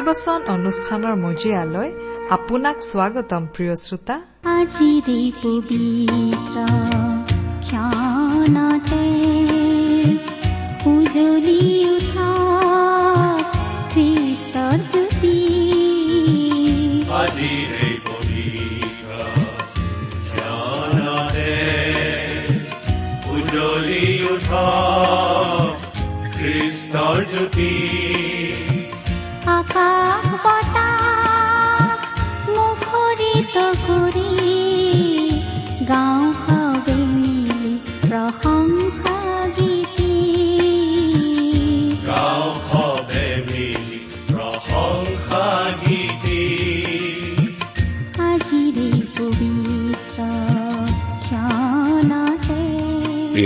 ভক্তিবচন অনুষ্ঠানৰ মজিয়ালৈ আপোনাক স্বাগতম প্ৰিয় শ্ৰোতা। আজিৰে পবিত্ৰ ক্ষণতে উজলি উঠা খ্ৰীষ্টৰ জ্যোতি। আজিৰে পবিত্ৰ ক্ষণতে উজ্বলি উঠা খ্ৰীষ্টৰ জ্যোতি।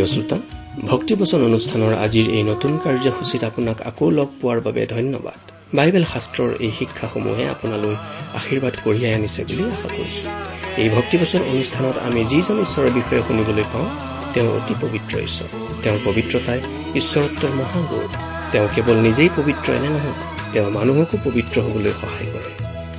প্ৰিয় শ্ৰোতা ভক্তিবচন অনুষ্ঠানৰ আজিৰ এই নতুন কাৰ্যসূচীত আপোনাক আকৌ লগ পোৱাৰ বাবে ধন্যবাদ। বাইবেল শাস্ত্ৰৰ এই শিক্ষাসমূহে আপোনালৈ আশীৰ্বাদ কঢ়িয়াই আনিছে বুলি আশা কৰিছো। এই ভক্তিবচন অনুষ্ঠানত আমি যিজন ঈশ্বৰৰ বিষয়ে শুনিবলৈ পাওঁ তেওঁ অতি পবিত্ৰ ঈশ্বৰ। তেওঁৰ পবিত্ৰতাই ঈশ্বৰত্বৰ মহাগুণ তেওঁ কেৱল নিজেই পবিত্ৰ এনে নহয় তেওঁ মানুহকো পবিত্ৰ হবলৈ সহায় কৰে।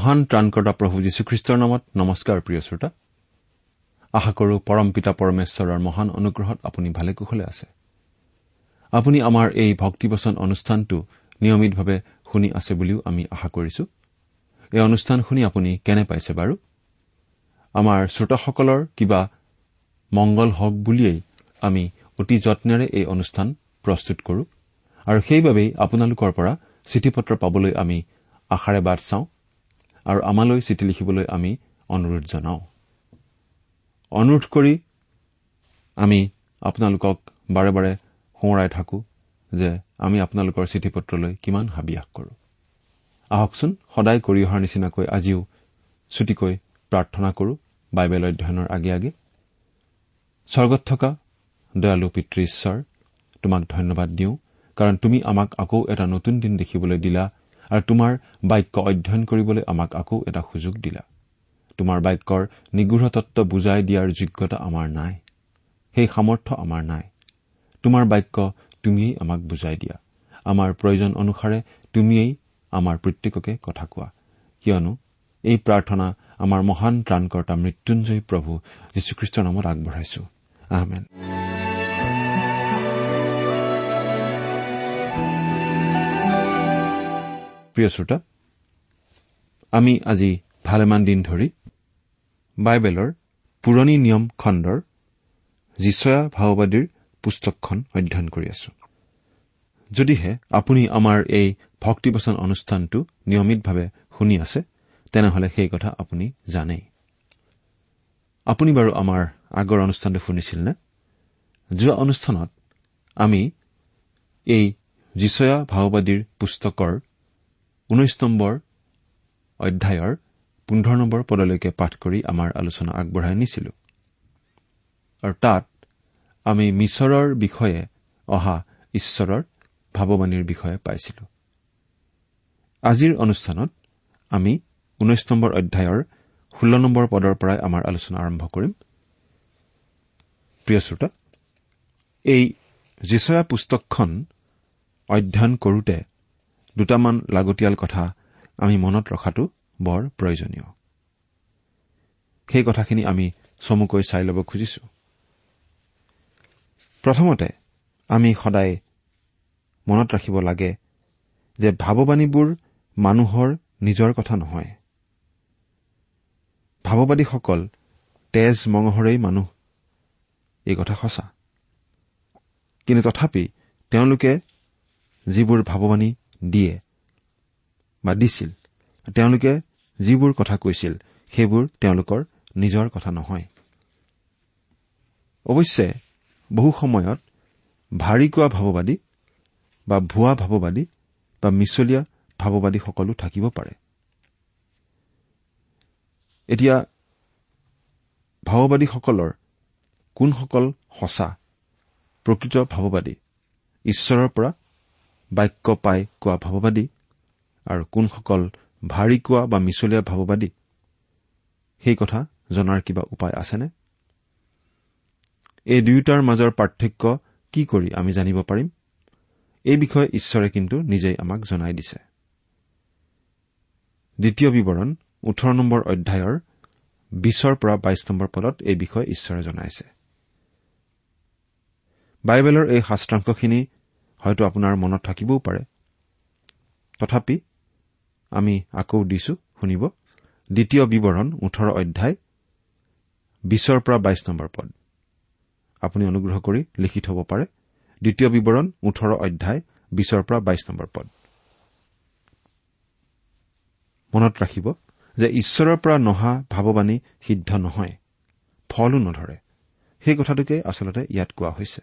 মহান ত্ৰাণকৰ্তা প্ৰভু যীশুখ্ৰীষ্টৰ নামত নমস্কাৰ প্ৰিয় শ্ৰোতা। আশা কৰো পৰম পিতা পৰমেশ্বৰৰ মহান অনুগ্ৰহত আপুনি ভালে কুশলে আছে। আপুনি আমাৰ এই ভক্তিবচন অনুষ্ঠানটো নিয়মিতভাৱে শুনি আছে বুলিও আমি আশা কৰিছো। এই অনুষ্ঠান শুনি আপুনি কেনে পাইছে বাৰু? আমাৰ শ্ৰোতাসকলৰ কিবা মংগল হওক বুলিয়েই আমি অতি যত্নেৰে এই অনুষ্ঠান প্ৰস্তুত কৰো। আৰু সেইবাবেই আপোনালোকৰ পৰা চিঠি পত্ৰ পাবলৈ আমি আশাৰে বাট চাওঁ। আৰু আমালৈ চিঠি লিখিবলৈ আমি অনুৰোধ জনাওঁ। অনুৰোধ কৰি আমি আপোনালোকক বাৰে বাৰে সোঁৱৰাই থাকো যে আমি আপোনালোকৰ চিঠি পত্ৰলৈ কিমান হাবিয়াস কৰো। আহকচোন সদায় কৰি অহাৰ নিচিনাকৈ আজিও ছুটিকৈ প্ৰাৰ্থনা কৰো বাইবেল অধ্যয়নৰ আগে আগে। স্বৰ্গত থকা দয়ালু পিতৃ ঈশ্বৰ তোমাক ধন্যবাদ দিওঁ কাৰণ তুমি আমাক আকৌ এটা নতুন দিন দেখিবলৈ দিলা আৰু তোমাৰ বাক্য অধ্যয়ন কৰিবলৈ আমাক আকৌ এটা সুযোগ দিলা। তোমাৰ বাক্যৰ নিগূঢ় তত্ব বুজাই দিয়াৰ যোগ্যতা আমাৰ নাই। সেই সামৰ্থ্য আমাৰ নাই। তোমাৰ বাক্য তুমিয়েই আমাক বুজাই দিয়া। আমাৰ প্ৰয়োজন অনুসাৰে তুমিয়েই আমাৰ প্ৰত্যেককে কথা কোৱা। কিয়নো এই প্ৰাৰ্থনা আমাৰ মহান ত্ৰাণকৰ্তা মৃত্যুঞ্জয়ী প্ৰভু যীশুখ্ৰীষ্টৰ নামত আগবঢ়াইছো। আহমেন। প্ৰিয় শ্ৰোতা আমি আজি ভালেমান দিন ধৰি বাইবেলৰ পুৰণি নিয়ম খণ্ডৰ যিচয়া ভাওবাদীৰ পুস্তকখন অধ্যয়ন কৰি আছো। যদিহে আপুনি আমাৰ এই ভক্তিবচন অনুষ্ঠানটো নিয়মিতভাৱে শুনি আছে তেনেহলে সেই কথা আপুনি জানেই। আপুনি বাৰু আমাৰ আগৰ অনুষ্ঠানটো শুনিছিল নে? যোৱা অনুষ্ঠানত আমি এই যিচয়া ভাওবাদীৰ পুস্তকৰ ঊনৈশ নম্বৰ অধ্যায়ৰ পোন্ধৰ নম্বৰ পদলৈকে পাঠ কৰি আমাৰ আলোচনা আগবঢ়াই নিছিলো। আৰু তাত আমি মিছৰৰ বিষয়ে অহা ঈশ্বৰৰ ভাৱবাণীৰ বিষয়ে পাইছিলো। আজিৰ অনুষ্ঠানত আমি ঊনৈশ নম্বৰ অধ্যায়ৰ ষোল্ল নম্বৰ পদৰ পৰাই আমাৰ আলোচনা আৰম্ভ কৰিম। প্ৰিয় শ্ৰোতা এই যিচয়া পুস্তকখন অধ্যয়ন কৰোতে দুটামান লাগতিয়াল কথা আমি মনত ৰখাটো বৰ প্ৰয়োজনীয়। সেই কথাখিনি আমি চমুকৈ চাই ল'ব খুজিছো। প্ৰথমতে আমি সদায় মনত ৰাখিব লাগে যে ভাৱবাণীবোৰ মানুহৰ নিজৰ কথা নহয়। ভাৱবাদীসকল তেজ মঙহৰেই মানুহ। এই কথা সঁচা। কিন্তু তথাপি তেওঁলোকে যিবোৰ ভাৱবাণী দিয়ে বা দিছিল। তেওঁলোকে যিবোৰ কথা কৈছিল সেইবোৰ তেওঁলোকৰ নিজৰ কথা নহয়। অৱশ্যে বহু সময়ত ভাৰী কোৱা ভাৱবাদী বা ভুৱা ভাৱবাদী বা মিছলীয়া ভাৱবাদীসকলো থাকিব পাৰে। এতিয়া ভাৱবাদীসকলৰ কোনসকল সঁচা প্ৰকৃত ভাৱবাদী ঈশ্বৰৰ পৰা বাক্য পাই কোৱা ভাৱবাদী আৰু কোনসকল ভাৰী কোৱা বা মিছলীয়া ভাৱবাদী? সেই কথা জনাৰ কিবা উপায় আছেনে? এই দুয়োটাৰ মাজৰ পাৰ্থক্য কি কৰি আমি জানিব পাৰিম? এই বিষয়ে ঈশ্বৰে কিন্তু নিজেই আমাক জনাই দিছে। দ্বিতীয় বিৱৰণ ওঠৰ নম্বৰ অধ্যায়ৰ বিছৰ পৰা বাইছ নম্বৰ পদত এই বিষয়ে ঈশ্বৰে জনাইছে। বাইবেলৰ এই শাস্ত্ৰাংশখিনি হয়তো আপোনাৰ মনত থাকিবও পাৰে। তথাপি আমি আকৌ দিছো শুনিব। দ্বিতীয় বিৱৰণ ওঠৰ অধ্যায় বিছৰ পৰা বাইছ নম্বৰ পদ। আপুনি অনুগ্ৰহ কৰি লিখি থব পাৰে। দ্বিতীয় বিৱৰণ ওঠৰ অধ্যায় বিছৰ পৰা বাইছ নম্বৰ পদ। মনত ৰাখিব যে ঈশ্বৰৰ পৰা নহা ভাৱবাণী সিদ্ধ নহয় ফলো নধৰে। সেই কথাটোকে আচলতে ইয়াত কোৱা হৈছে।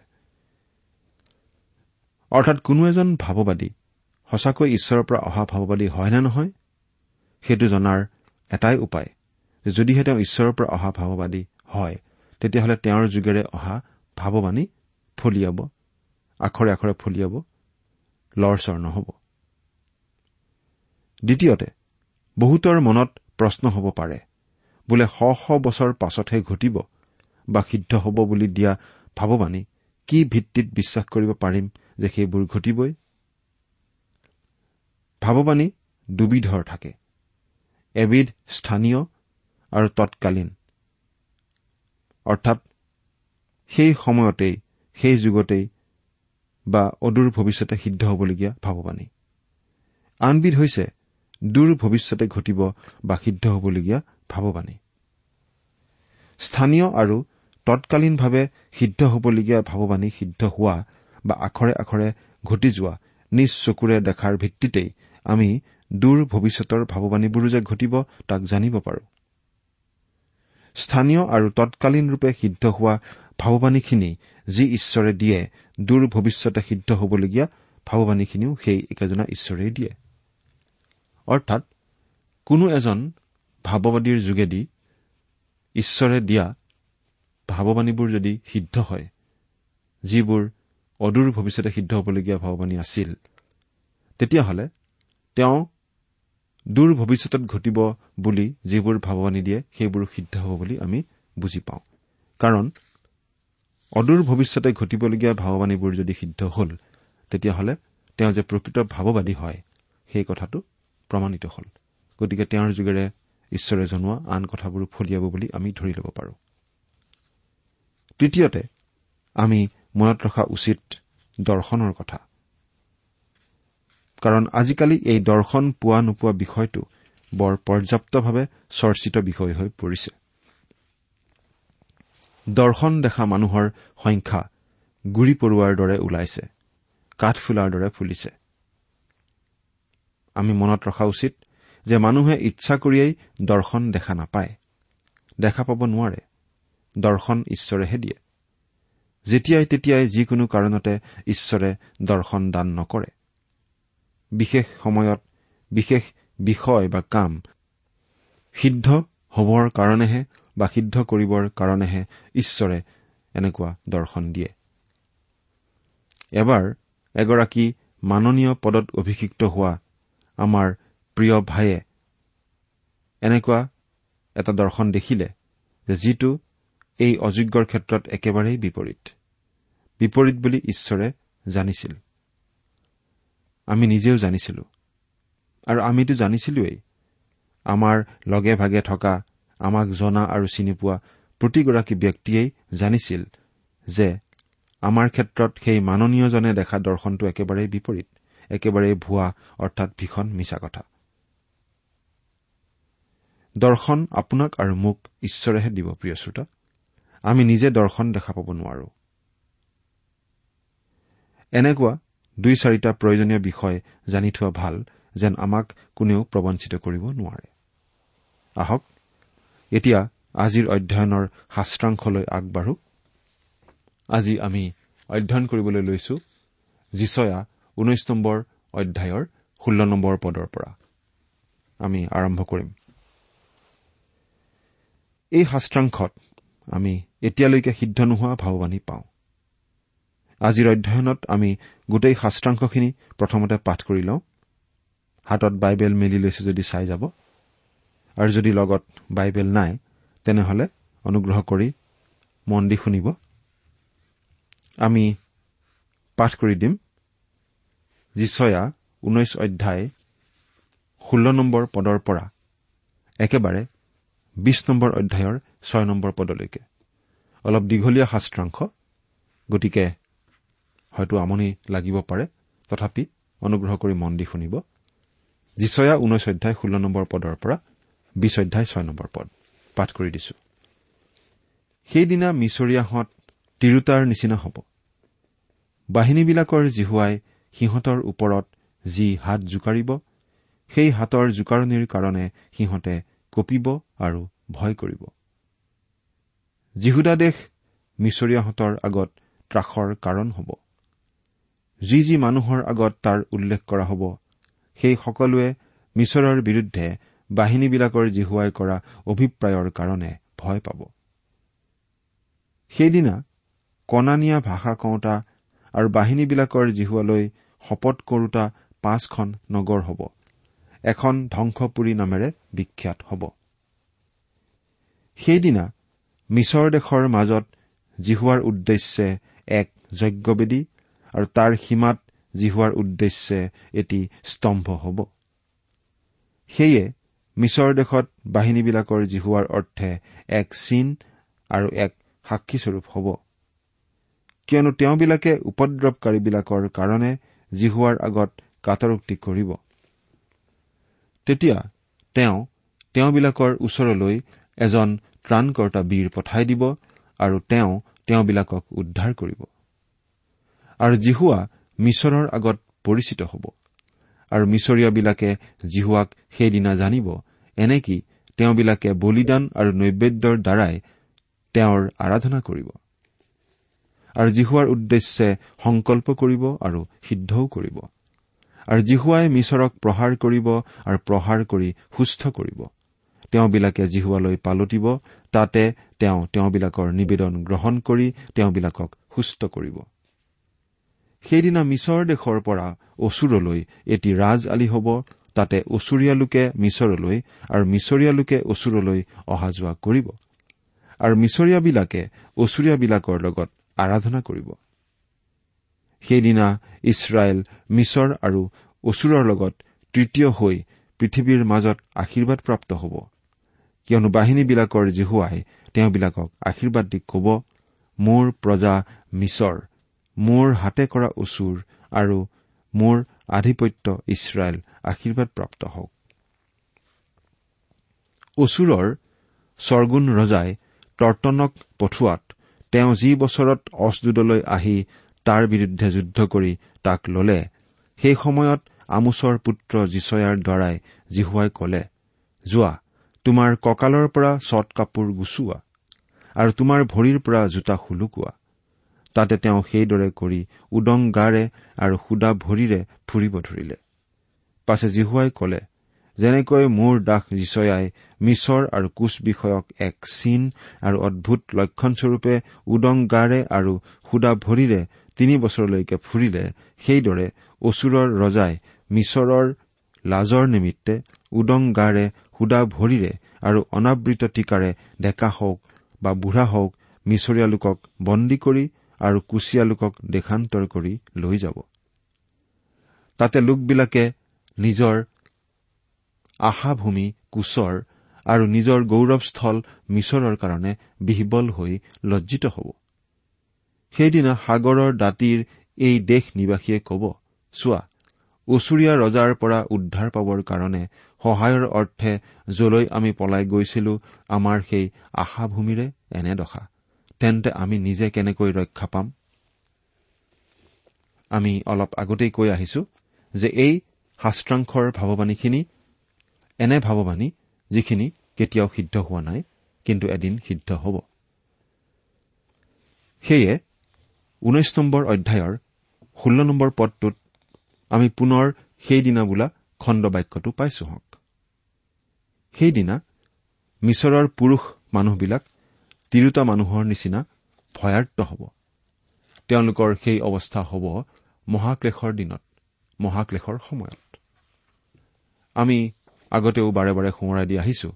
অৰ্থাৎ কোনো এজন ভাৱবাদী সঁচাকৈ ঈশ্বৰৰ পৰা অহা ভাৱবাদী হয় নে নহয় সেইটো জনাৰ এটাই উপায়। যদিহে তেওঁ ঈশ্বৰৰ পৰা অহা ভাৱবাদী হয় তেতিয়াহ'লে তেওঁৰ যোগেৰে অহা ভাৱবাণী ফলিয়াব আখৰে আখৰে ফলিয়াব লৰচৰ নহ'ব। দ্বিতীয়তে বহুতৰ মনত প্ৰশ্ন হ'ব পাৰে বোলে শ শ বছৰ পাছতহে ঘটিব বা সিদ্ধ হ'ব বুলি দিয়া ভাৱবাণী কি ভিত্তিত বিশ্বাস কৰিব পাৰিম যে সেইবোৰ ঘটিবই? ভাৱবাণী দুবিধৰ থাকে। এবিধ স্থানীয় আৰু তৎকালীন। অৰ্থাৎ সেই সময়তেই সেই যুগতেই বা অদূৰ ভৱিষ্যতে সিদ্ধ হ'বলগীয়া ভাৱবাণী। আনবিধ হৈছে দূৰ ভৱিষ্যতে ঘটিব বা সিদ্ধ হ'বলগীয়া ভাৱবাণী। স্থানীয় আৰু তৎকালীনভাৱে সিদ্ধ হ'বলগীয়া ভাৱবাণী সিদ্ধ হোৱা বা আখৰে আখৰে ঘটি যোৱা নিজ চকুৰে দেখাৰ ভিত্তিতেই আমি দূৰ ভৱিষ্যতৰ ভাৱবাণীবোৰো যে ঘটিব তাক জানিব পাৰো। স্থানীয় আৰু তৎকালীনৰূপে সিদ্ধ হোৱা ভাৱবাণীখিনি যি ঈশ্বৰে দিয়ে দূৰ ভৱিষ্যতে সিদ্ধ হ'বলগীয়া ভাৱবাণীখিনিও সেই একেজনা ঈশ্বৰেই দিয়ে। অৰ্থাৎ কোনো এজন ভাৱবাদীৰ যোগেদি ঈশ্বৰে দিয়া ভাৱবাণীবোৰ যদি সিদ্ধ হয় যিবোৰ অদূৰ ভৱিষ্যতে সিদ্ধ হ'বলগীয়া ভাৱবাণী আছিল তেতিয়াহ'লে তেওঁ দূৰ ভৱিষ্যতত ঘটিব বুলি যিবোৰ ভাৱবাণী দিয়ে সেইবোৰ সিদ্ধ হ'ব বুলি আমি বুজি পাওঁ। কাৰণ অদূৰ ভৱিষ্যতে ঘটিবলগীয়া ভাৱবাণীবোৰ যদি সিদ্ধ হ'ল তেতিয়াহ'লে তেওঁ যে প্ৰকৃত ভাৱবাদী হয় সেই কথাটো প্ৰমাণিত হ'ল। গতিকে তেওঁৰ যোগেৰে ঈশ্বৰে জনোৱা আন কথাবোৰ ফলিয়াব বুলি আমি ধৰি ল'ব পাৰোঁ। তৃতীয়তে আমি মনত ৰখা উচিত দৰ্শনৰ কথা। কাৰণ আজিকালি এই দৰ্শন পোৱা নোপোৱা বিষয়টো বৰ পৰ্যাপ্তভাৱে চৰ্চিত বিষয় হৈ পৰিছে। দৰ্শন দেখা মানুহৰ সংখ্যা গুৰি পৰুৱাৰ দৰে ওলাইছে কাঠফুলাৰ দৰে ফুলিছে। আমি মনত ৰখা উচিত যে মানুহে ইচ্ছা কৰিয়েই দৰ্শন দেখা নাপায় দেখা পাব নোৱাৰে। দৰ্শন ঈশ্বৰেহে দিয়ে। যেতিয়াই তেতিয়াই যিকোনো কাৰণতে ঈশ্বৰে দৰ্শন দান নকৰে। বিশেষ সময়ত বিশেষ বিষয় বা কাম সিদ্ধ হবৰ কাৰণেহে বা সিদ্ধ কৰিবৰ কাৰণেহে ঈশ্বৰে এনেকুৱা দৰ্শন দিয়ে। এবাৰ এগৰাকী মাননীয় পদত অভিষিক্ত হোৱা আমাৰ প্ৰিয় ভাইয়ে এনেকুৱা এটা দৰ্শন দেখিলে যে যিটো এই অযোগ্যৰ ক্ষেত্ৰত একেবাৰেই বিপৰীত। বিপৰীত বুলি ঈশ্বৰে জানিছিল। আমি নিজেও জানিছিলো। আৰু আমিতো জানিছিলোৱেই। আমাৰ লগে ভাগে থকা আমাক জনা আৰু চিনি পোৱা প্ৰতিগৰাকী ব্যক্তিয়েই জানিছিল যে আমাৰ ক্ষেত্ৰত সেই মাননীয়জনে দেখা দৰ্শনটো একেবাৰেই বিপৰীত একেবাৰেই ভুৱা অৰ্থাৎ ভীষণ মিছা কথা। দৰ্শন আপোনাক আৰু মোক ঈশ্বৰেহে দিব প্ৰিয় শ্ৰোতা। আমি নিজে দৰ্শন দেখা পাব নোৱাৰো। এনেকুৱা দুই চাৰিটা প্ৰয়োজনীয় বিষয় জানি থোৱা ভাল যেন আমাক কোনেও প্ৰবঞ্চিত কৰিব নোৱাৰে। আহক এতিয়া আজিৰ অধ্যয়নৰ শাস্ত্ৰাংশলৈ আগবাঢ়ো। আজি আমি অধ্যয়ন কৰিবলৈ লৈছো যিচয়া ঊনৈশ নম্বৰ অধ্যায়ৰ ষোল্ল নম্বৰ পদৰ পৰা। আমি আৰম্ভ কৰিম। এই শাস্ত্ৰাংশত আমি এতিয়ালৈকে সিদ্ধ নোহোৱা ভাওবাণী পাওঁ। আজিৰ অধ্যয়নত আমি গোটেই শাস্ত্ৰাংশখিনি প্ৰথমতে পাঠ কৰি লওঁ। হাতত বাইবেল মেলি লৈছে যদি চাই যাব। আৰু যদি লগত বাইবেল নাই তেনেহলে অনুগ্ৰহ কৰি মন দি শুনিব। আমি পাঠ কৰি দিম। যিচয়া ঊনৈশ অধ্যায় ষোল্ল নম্বৰ পদৰ পৰা একেবাৰে বিশ নম্বৰ অধ্যায়ৰ ছয় নম্বৰ পদলৈকে। অলপ দীঘলীয়া শাস্ত্ৰাংশ গতিকে হয়তো আমনি লাগিব পাৰে তথাপি অনুগ্ৰহ কৰি মন দি শুনিব। যিচয়া ঊনৈশ অধ্যায় ষোল্ল নম্বৰ পদৰ পৰা বিশ অধ্যায় ছয় নম্বৰ পদ। পাঠ কৰি দিছো। সেইদিনা মিছৰীয়াহঁত তিৰোতাৰ নিচিনা হ'ব। বাহিনীবিলাকৰ জিহুৱাই সিহঁতৰ ওপৰত যি হাত জোকাৰিব সেই হাতৰ জোকাৰণিৰ কাৰণে সিহঁতে কঁপিব আৰু ভয় কৰিব। জিহুদা দেশ মিছৰীয়াহঁতৰ আগত ত্ৰাসৰ কাৰণ হ'ব। যি যি মানুহৰ আগত তাৰ উল্লেখ কৰা হ'ব সেই সকলোৱে মিছৰৰ বিৰুদ্ধে বাহিনীবিলাকৰ জিহুৱাই কৰা অভিপ্ৰায়ৰ কাৰণে ভয় পাব। সেইদিনা কণানীয়া ভাষা কওঁতা আৰু বাহিনীবিলাকৰ জিহুৱালৈ শপত কৰোতা পাঁচখন নগৰ হ'ব। এখন ধ্বংসপুৰী নামেৰে বিখ্যাত হ'ব। সেইদিনা মিছৰ দেশৰ মাজত জিহুৱাৰ উদ্দেশ্যে এক যজ্ঞবেদী আৰু তাৰ সীমাত জিহুৱাৰ উদ্দেশ্যে এটি স্তম্ভ হ'ব। সেয়ে মিছৰ দেশত বাহিনীবিলাকৰ জিহুৱাৰ অৰ্থে এক চিন আৰু এক সাক্ষীস্বৰূপ হ'ব। কিয়নো তেওঁবিলাকে উপদ্ৰৱকাৰীবিলাকৰ কাৰণে জিহুৱাৰ আগত কাটৰোক্তি কৰিব। তেতিয়া তেওঁ তেওঁবিলাকৰ ওচৰলৈ এজন ত্ৰাণকৰ্তা বীৰ পঠাই দিব আৰু তেওঁ তেওঁবিলাকক উদ্ধাৰ কৰিব। আৰু জিহুৱা মিছৰৰ আগত পৰিচিত হ'ব। আৰু মিছৰীয়াবিলাকে জিহুৱাক সেইদিনা জানিব এনেকি তেওঁবিলাকে বলিদান আৰু নৈবেদ্যৰ দ্বাৰাই তেওঁৰ আৰাধনা কৰিব। আৰু জিহুৱাৰ উদ্দেশ্যে সংকল্প কৰিব আৰু সিদ্ধও কৰিব। আৰু জিহুৱাই মিছৰক প্ৰহাৰ কৰিব আৰু প্ৰহাৰ কৰি সুস্থ কৰিব। তেওঁবিলাকে জিহুৱালৈ পালতিব তাতে তেওঁ তেওঁবিলাকৰ নিবেদন গ্ৰহণ কৰি তেওঁবিলাকক সুস্থ কৰিব। সেইদিনা মিছৰ দেশৰ পৰা অচুৰলৈ এটি ৰাজ আলি হ'ব তাতে অচুৰীয়া লোকে মিছৰলৈ আৰু মিছৰীয়া লোকে অচুৰলৈ অহা যোৱা কৰিব। আৰু মিছৰীয়াবিলাকে অচুৰীয়াবিলাকৰ লগত আৰাধনা কৰিব। সেইদিনা ইছৰাইল মিছৰ আৰু অচুৰৰ লগত তৃতীয় হৈ পৃথিৱীৰ মাজত আশীৰ্বাদপ্ৰাপ্ত হ'ব। কিয়নো বাহিনীবিলাকৰ জিহুৱাই তেওঁবিলাকক আশীৰ্বাদ দি কব মোৰ প্ৰজা মিছৰ মোৰ হাতে কৰা অচুৰ আৰু মোৰ আধিপত্য ইছৰাইল আশীৰ্বাদপ্ৰাপ্ত হওক। অচুৰৰ স্বৰ্গুণ ৰজাই তৰ্তনক পঠোৱাত তেওঁ যি বছৰত অছদোদলৈ আহি তাৰ বিৰুদ্ধে যুদ্ধ কৰি তাক ললে। সেই সময়ত আমোচৰ পুত্ৰ যিচয়াৰ দ্বাৰাই জিহুৱাই কলে যোৱা তোমাৰ কঁকালৰ পৰা চট কাপোৰ গুচোৱা আৰু তোমাৰ ভৰিৰ পৰা জোতা সুলুকোৱা তাতে তেওঁ সেইদৰে কৰি উদং গাৰে আৰু সুদা ভৰিৰে ফুৰিব ধৰিলে। পাছে জিহুৱাই কলে যেনেকৈ মোৰ দাস যিচয়াই মিছৰ আৰু কোচ বিষয়ক এক চিন আৰু অদ্ভুত লক্ষণস্বৰূপে উদং গাৰে আৰু সুদা ভৰিৰে তিনি বছৰলৈকে ফুৰিলে সেইদৰে অচুৰৰ ৰজাই মিছৰৰ লাজৰ নিমিত্তে উদং গাৰে সুদা ভৰিৰে আৰু অনাবৃত টীকাৰে ডেকা হওক বা বুঢ়া হওক মিছৰীয়া লোকক বন্দী কৰি আৰু কুচীয়া লোকক দেশান্তৰ কৰি লৈ যাব। তাতে লোকবিলাকে নিজৰ আশাভূমি কোচৰ আৰু নিজৰ গৌৰৱস্থল মিছৰৰ কাৰণে বিহ্বল হৈ লজ্জিত হ'ব। সেইদিনা সাগৰৰ দাঁতিৰ এই দেশ নিবাসীয়ে কব চোৱা ওচৰীয়া ৰজাৰ পৰা উদ্ধাৰ পাবৰ কাৰণে সহায়ৰ অৰ্থে যলৈ আমি পলাই গৈছিলো আমাৰ সেই আশাভূমিৰে এনে দশা। তেন্তে আমি নিজে কেনেকৈ ৰক্ষা পাম? আমি অলপ আগতেই কৈ আহিছো যে এই শাস্ত্ৰাংশৰ ভাৱবাণীখিনি এনে ভাৱবাণী যিখিনি কেতিয়াও সিদ্ধ হোৱা নাই কিন্তু এদিন সিদ্ধ হ'ব। সেয়ে ঊনৈশ নম্বৰ অধ্যায়ৰ ষোল্ল নম্বৰ পদটোত আমি পুনৰ সেইদিনা বোলা খণ্ড বাক্যটো পাইছো হওক। সেইদিনা মিছৰৰ পুৰুষ মানুহবিলাক তিৰোতা মানুহৰ নিচিনা ভয়াৰ্ত হ'ব। তেওঁলোকৰ সেই অৱস্থা হ'ব মহাক্লেশৰ দিনত মহাক্লেশৰ সময়ত। আমি আগতেও বাৰে বাৰে সোঁৱৰাই দি আহিছো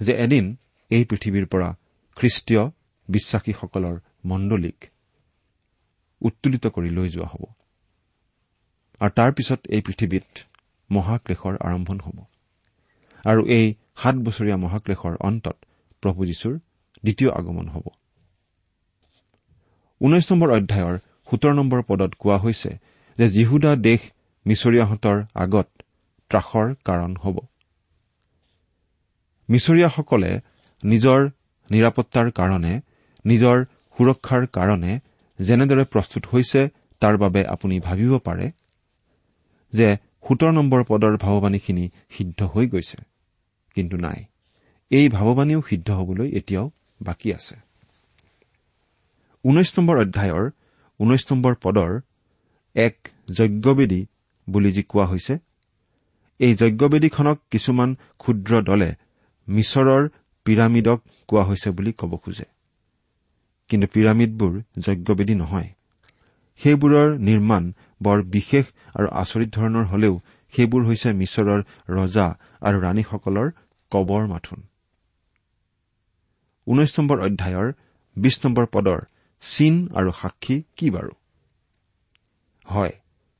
যে এদিন এই পৃথিৱীৰ পৰা খ্ৰীষ্টীয় বিশ্বাসীসকলৰ মণ্ডলীক উত্তোলিত কৰি লৈ যোৱা হ'ব। আৰু তাৰ পিছত এই পৃথিৱীত মহাক্লেশৰ আৰম্ভণ হ'ব আৰু এই সাত বছৰীয়া মহাক্লেশৰ অন্তত প্ৰভু যীশুৰ দ্বিতীয় আগমন হ'ব। ঊনৈশ নম্বৰ অধ্যায়ৰ সোতৰ নম্বৰ পদত কোৱা হৈছে যে জিহুদা দেশ মিছৰীয়াহঁতৰ আগত ত্ৰাসৰ কাৰণ হ'ব। মিছৰীয়াসকলে নিজৰ নিৰাপত্তাৰ কাৰণে নিজৰ সুৰক্ষাৰ কাৰণে যেনেদৰে প্ৰস্তুত হৈছে তাৰ বাবে আপুনি ভাবিব পাৰে যে সোতৰ নম্বৰ পদৰ ভাৱবাণীখিনি সিদ্ধ হৈ গৈছে কিন্তু নাই। এই ভাৱবাণীও সিদ্ধ হবলৈ এতিয়াও বাকী আছে। ঊনৈশ নম্বৰ অধ্যায়ৰ ঊনৈশ নম্বৰ পদৰ এক যজ্ঞবেদী বুলি যি কোৱা হৈছে এই যজ্ঞবেদীখনক কিছুমান ক্ষুদ্ৰ দলে মিছৰৰ পিৰামিডক কোৱা হৈছে বুলি ক'ব খোজে। কিন্তু পিৰামিডবোৰ যজ্ঞবেদী নহয়। সেইবোৰৰ নিৰ্মাণ বৰ বিশেষ আৰু আচৰিত ধৰণৰ হলেও সেইবোৰ হৈছে মিছৰৰ ৰজা আৰু ৰাণীসকলৰ কবৰ মাথোন। ঊনৈশ নম্বৰ অধ্যায়ৰ বিশ নম্বৰ পদৰ চীন আৰু সাক্ষী কি বাৰু? হয়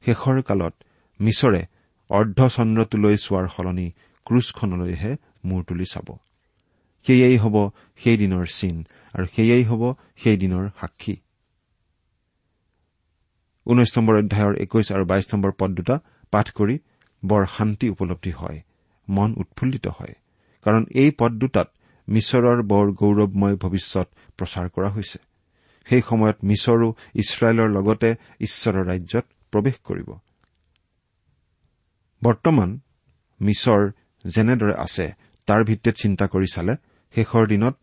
শেষৰ কালত মিছৰে অৰ্ধচন্দ্ৰটোলৈ চোৱাৰ সলনি ক্ৰুজখনলৈহে মূৰ তুলি চাব। সেয়েই হ'ব সেইদিনৰ চীন। আৰু সেয়েই হ'ব সেইদিনৰ সাক্ষী। ঊনৈশ নম্বৰ অধ্যায়ৰ একৈশ আৰু বাইশ নম্বৰ পদ দুটা পাঠ কৰি বৰ শান্তি উপলব্ধি হয় মন উৎফুল্লিত হয়। কাৰণ এই পদ দুটাত মিছৰৰ বৰ গৌৰৱময় ভৱিষ্যত প্ৰচাৰ কৰা হৈছে। সেই সময়ত মিছৰো ইছৰাইলৰ লগতে ঈশ্বৰৰ ৰাজ্যত প্ৰৱেশ কৰিব। বৰ্তমান মিছৰ যেনেদৰে আছে তাৰ ভিত্তিত চিন্তা কৰি চালে শেষৰ দিনত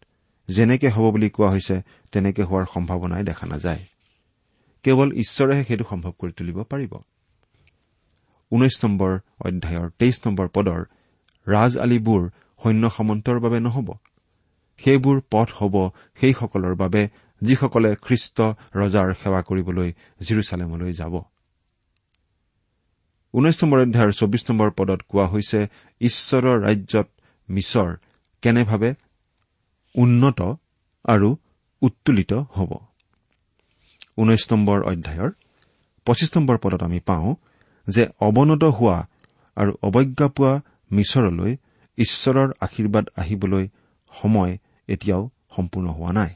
যেনেকে হ'ব বুলি কোৱা হৈছে তেনেকে হোৱাৰ সম্ভাৱনাই দেখা নাযায়। কেৱল ঈশ্বৰেহে সেইটো সম্ভৱ কৰি তুলিব পাৰিব। ঊনৈশ নম্বৰ অধ্যায়ৰ তেইছ নম্বৰ পদৰ ৰাজ আলিবোৰ সৈন্য সামন্তৰ বাবে নহ'ব। সেইবোৰ পথ হ'ব সেইসকলৰ বাবে যিসকলে খ্ৰীষ্ট ৰজাৰ সেৱা কৰিবলৈ জিৰচালেমলৈ যাব। ঊনৈশ নম্বৰ অধ্যায়ৰ চৌবিশ নম্বৰ পদত কোৱা হৈছে ঈশ্বৰৰ ৰাজ্যত মিছৰ কেনেভাৱে উন্নত আৰু উত্তোলিত হ'ব। ঊনৈশ নম্বৰ অধ্যায়ৰ পঁচিছ নম্বৰ পদত আমি পাওঁ যে অৱনত হোৱা আৰু অৱজ্ঞা পোৱা মিছৰলৈ ঈশ্বৰৰ আশীৰ্বাদ আহিবলৈ সময় এতিয়াও সম্পূৰ্ণ হোৱা নাই।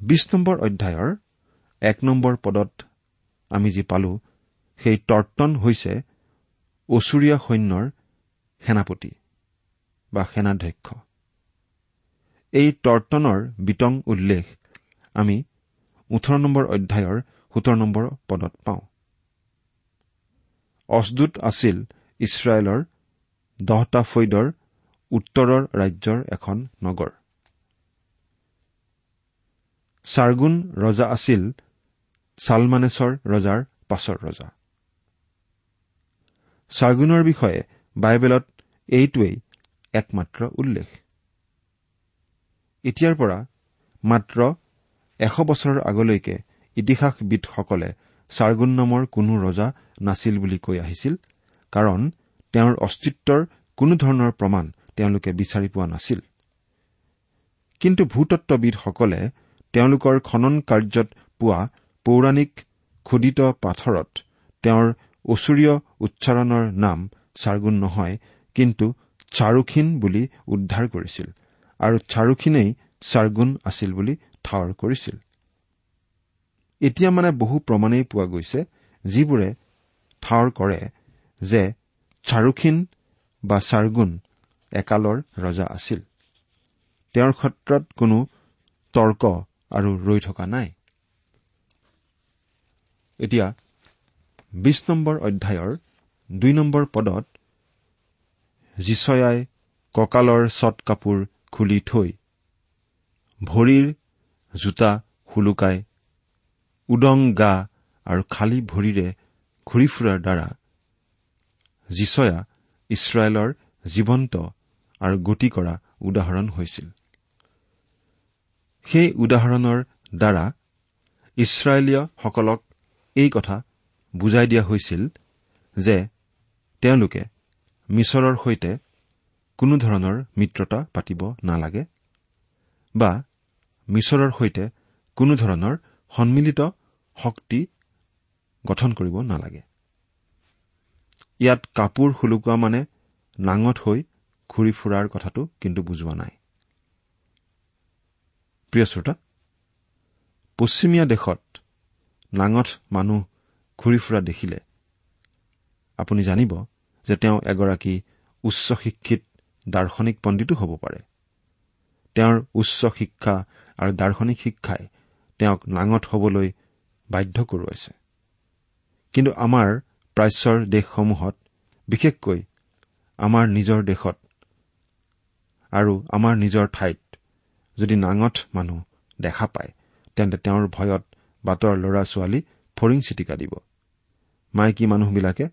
বিশ নম্বৰ অধ্যায়ৰ এক নম্বৰ পদত আমি যি পালো সেই তৰ্তন হৈছে অচুৰীয়া সৈন্যৰ সেনাপতি। বা সেনাধ্যক্ষ। এই তৰ্তনৰ বিতং উল্লেখ আমি ওঠৰ নম্বৰ অধ্যায়ৰ সোতৰ নম্বৰ পদত পাওঁ। অছদুত আছিল ইছৰাইলৰ দহটা ফৈদৰ উত্তৰৰ ৰাজ্যৰ এখন নগৰ। চাৰ্গুন ৰজা আছিল ছালমানেছৰ ৰজাৰ পাছৰ ৰজা। চাৰ্গুনৰ বিষয়ে বাইবেলত এইটোৱেই একমাত্ৰ উল্লেখ। এতিয়াৰ পৰা মাত্ৰ এশ বছৰৰ আগলৈকে ইতিহাসবিদসকলে চাৰ্গুন নামৰ কোনো ৰজা নাছিল বুলি কৈ আহিছিল কাৰণ তেওঁৰ অস্তিত্বৰ কোনো ধৰণৰ প্ৰমাণ তেওঁলোকে বিচাৰি পোৱা নাছিল। কিন্তু ভূতত্ববিদসকলে তেওঁলোকৰ খনন কাৰ্যত পোৱা পৌৰাণিক খোদিত পাথৰত তেওঁৰ অচুৰীয় উচ্চাৰণৰ নাম চাৰ্গুন নহয় কিন্তু চাৰুখিন বুলি উদ্ধাৰ কৰিছিল আৰু চাৰুখিনেই চাৰ্গুন আছিল বুলি ঠাৱৰ কৰিছিল। এতিয়া মানে বহু প্ৰমাণেই পোৱা গৈছে যিবোৰে ঠাৱৰ কৰে যে চাৰুখিন বা চাৰ্গুন একালৰ ৰজা আছিল। তেওঁৰ ক্ষেত্ৰত কোনো তৰ্ক আৰু ৰৈ থকা নাই। এতিয়া বিশ নম্বৰ অধ্যায়ৰ দুই নম্বৰ পদত যিচয়াই কঁকালৰ চট কাপোৰ খুলি থৈ ভৰিৰ জোতা শুলুকাই উদং গা আৰু খালী ভৰিৰে ঘূৰি ফুৰাৰ দ্বাৰা যিচয়া ইছৰাইলৰ জীৱন্ত আৰু গতি কৰা উদাহৰণ হৈছিল। সেই উদাহৰণৰ দ্বাৰা ইছৰাইলীয়সকলক এই কথা বুজাই দিয়া হৈছিল যে তেওঁলোকে মিছৰৰ সৈতে কোনো ধৰণৰ মিত্ৰতা পাতিব নালাগে বা মিছৰৰ সৈতে কোনো ধৰণৰ সন্মিলিত শক্তি গঠন কৰিব নালাগে। ইয়াত কাপোৰ শুলুকুৱা মানে নাঙত হৈ ঘূৰি ফুৰাৰ কথাটো কিন্তু বুজোৱা নাই। পশ্চিমীয়া দেশত নাঙঠ মানুহ ঘূৰি ফুৰা দেখিলে আপুনি জানিব যে তেওঁ এগৰাকী উচ্চ শিক্ষিত দাৰ্শনিক পণ্ডিতো হ'ব পাৰে। তেওঁৰ উচ্চ শিক্ষা আৰু দাৰ্শনিক শিক্ষাই তেওঁক নাঙঠ হবলৈ বাধ্য কৰোৱাইছে। কিন্তু আমাৰ প্ৰাচ্যৰ দেশসমূহত বিশেষকৈ আমাৰ নিজৰ দেশত আৰু আমাৰ নিজৰ ঠাইত যদি নাঙঠ মানুহ দেখা পায় তেন্তে তেওঁৰ ভয়ত বাটৰ ল'ৰা ছোৱালী ফৰিং চিটিকা দিব। মাইকী মানুহবিলাকে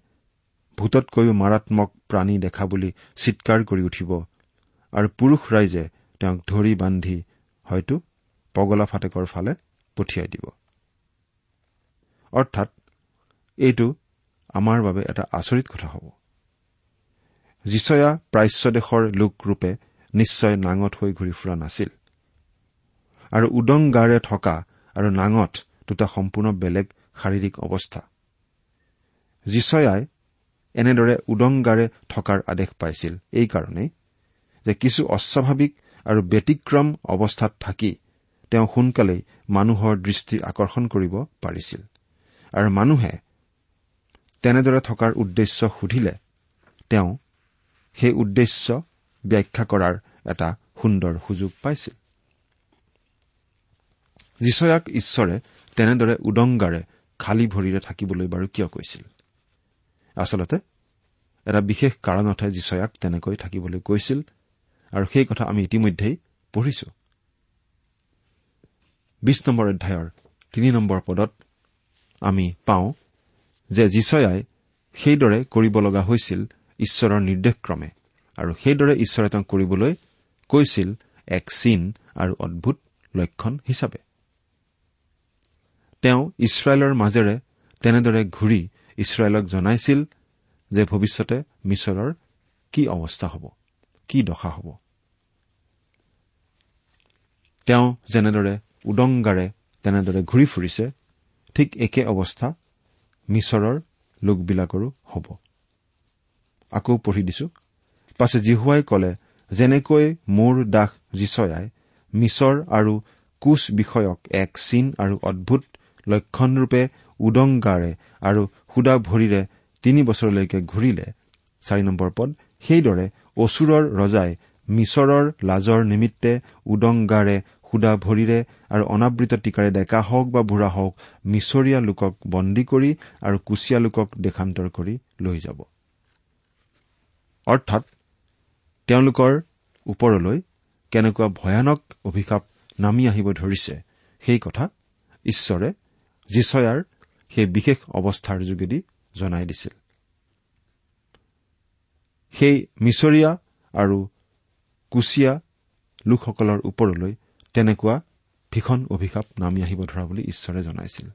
ভূততকৈও মাৰাত্মক প্ৰাণী দেখা বুলি চিৎকাৰ কৰি উঠিব। আৰু পুৰুষ ৰাইজে তেওঁক ধৰি বান্ধি হয়তো পগলা ফাটেকৰ ফালে পঠিয়াই দিব। অৰ্থাৎ এইটো আমাৰ বাবে এটা আচৰিত কথা হ'ব। যিচয়া প্ৰাচ্য দেশৰ লোকৰূপে নিশ্চয় নাঙত হৈ ঘূৰি ফুৰা নাছিল। আৰু উদং গাৰে থকা আৰু নাঙত দুটা সম্পূৰ্ণ বেলেগ শাৰীৰিক অৱস্থা। যিচয়াই এনেদৰে উদংগাৰে থকাৰ আদেশ পাইছিল। এইকাৰণেই যে কিছু অস্বাভাৱিক আৰু ব্যতিক্ৰম অৱস্থাত থাকি তেওঁ সোনকালেই মানুহৰ দৃষ্টি আকৰ্ষণ কৰিব পাৰিছিল। আৰু মানুহে তেনেদৰে থকাৰ উদ্দেশ্য সুধিলে তেওঁ সেই উদ্দেশ্য ব্যাখ্যা কৰাৰ এটা সুন্দৰ সুযোগ পাইছিল। যিচয়াক ঈশ্বৰে তেনেদৰে উদংগাৰে খালী ভৰিৰে থাকিবলৈ বাৰু কিয় কৈছিল? আচলতে এটা বিশেষ কাৰণতহে যিচয়াক তেনেকৈ থাকিবলৈ কৈছিল আৰু সেই কথা আমি ইতিমধ্যেই পঢ়িছো। বিশ নম্বৰ অধ্যায়ৰ তিনি নম্বৰ পদত আমি পাওঁ যে যিচয়াই সেইদৰে কৰিব লগা হৈছিল ঈশ্বৰৰ নিৰ্দেশক্ৰমে আৰু সেইদৰে ঈশ্বৰে তেওঁক কৰিবলৈ কৈছিল এক চিন আৰু অদ্ভুত লক্ষণ হিচাপে। তেওঁ ইছৰাইলৰ মাজেৰে তেনেদৰে ঘূৰি ইছৰাইলক জনাইছিল যে ভৱিষ্যতে মিছৰৰ কি অৱস্থা হ'ব কি দশা হ'ব। তেওঁ যেনেদৰে উদংগাৰে তেনেদৰে ঘূৰি ফুৰিছে ঠিক একে অৱস্থা মিছৰৰ লোকবিলাকৰো হ'ব। আকৌ পঢ়ি দিছো। পাছে জিহুৱাই কলে যেনেকৈ মোৰ দাস যিচয়াই মিছৰ আৰু কোচ বিষয়ক এক চিন আৰু অদ্ভুত লক্ষণৰূপে উদংগাৰে আৰু সুদা ভৰিৰে তিনি বছৰলৈকে ঘূৰিলে। চাৰি নম্বৰ পদ সেইদৰে অচুৰৰ ৰজাই মিছৰৰ লাজৰ নিমিত্তে উদংগাৰে সুদা ভৰিৰে আৰু অনাবৃত টিকাৰে ডেকা হওক বা বুঢ়া হওক মিছৰীয়া লোকক বন্দী কৰি আৰু কুচীয়া লোকক দেশান্তৰ কৰি লৈ যাব। অৰ্থাৎ তেওঁলোকৰ ওপৰলৈ কেনেকুৱা ভয়ানক অভিশাপ নামি আহিব ধৰিছে সেই কথা ঈশ্বৰে যিচয়াৰ সেই বিশেষ অৱস্থাৰ যোগেদি জনাই দিছিল। সেই মিছৰীয়া আৰু কুচিয়া লোকসকলৰ ওপৰলৈ তেনেকুৱা ভীষণ অভিশাপ নামি আহিব ধৰা বুলি ঈশ্বৰে জনাইছিল।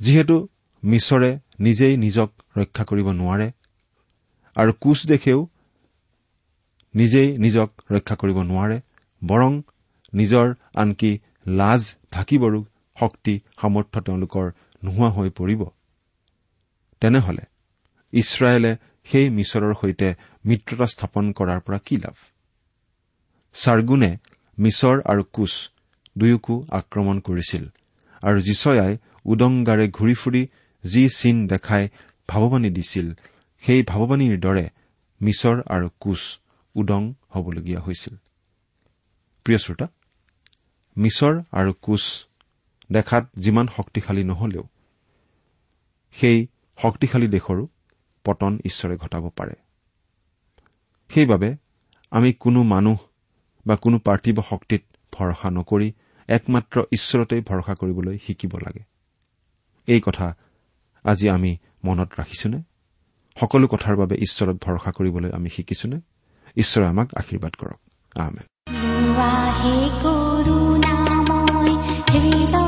যিহেতু মিছৰে নিজেই নিজক ৰক্ষা কৰিব নোৱাৰে আৰু কোচ দেশেও নিজেই নিজক ৰক্ষা কৰিব নোৱাৰে বৰং নিজৰ আনকি লাজ ঢাকিবৰো শক্তি সামৰ্থ্য তেওঁলোকৰ নোহোৱা হৈ পৰিব। তেনেহলে ইছৰাইলে সেই মিছৰৰ সৈতে মিত্ৰতা স্থাপন কৰাৰ পৰা কি লাভ? চাৰ্গুনে মিছৰ আৰু কোচ দুয়োকো আক্ৰমণ কৰিছিল আৰু যিচয়াই উদংগাৰে ঘূৰি ফুৰি যি চিন দেখাই ভাৱবাণী দিছিল সেই ভাৱবাণীৰ দৰে মিছৰ আৰু কোচ উদং হবলগীয়া হৈছিল। প্ৰিয় শ্ৰোতা মিছৰ আৰু কোচ দেখাত যিমান শক্তিশালী নহলেও সেই শক্তিশালী দেশৰো পতন ঈশ্বৰে ঘটাব পাৰে। সেইবাবে আমি কোনো মানুহ বা কোনো পাৰ্থিৱ শক্তিত ভৰসা নকৰি একমাত্ৰ ঈশ্বৰতেই ভৰসা কৰিবলৈ শিকিব লাগে। এই কথা আজি আমি মনত ৰাখিছোনে? সকলো কথাৰ বাবে ঈশ্বৰত ভৰসা কৰিবলৈ আমি শিকিছোনে? ঈশ্বৰে আমাক আশীৰ্বাদ কৰক। আমেন।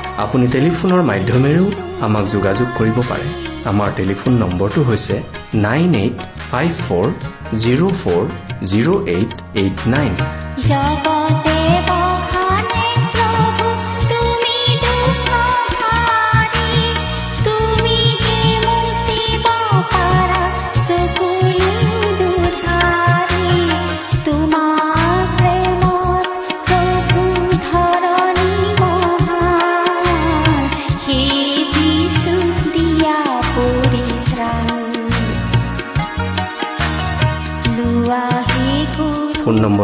আপুনি টেলিফোনৰ মাধ্যমেৰেও আমাক যোগাযোগ কৰিব পাৰে। আমাৰ টেলিফোন নম্বৰটো হৈছে nine eight five four zero' four zero' eight eight nine.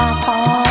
啊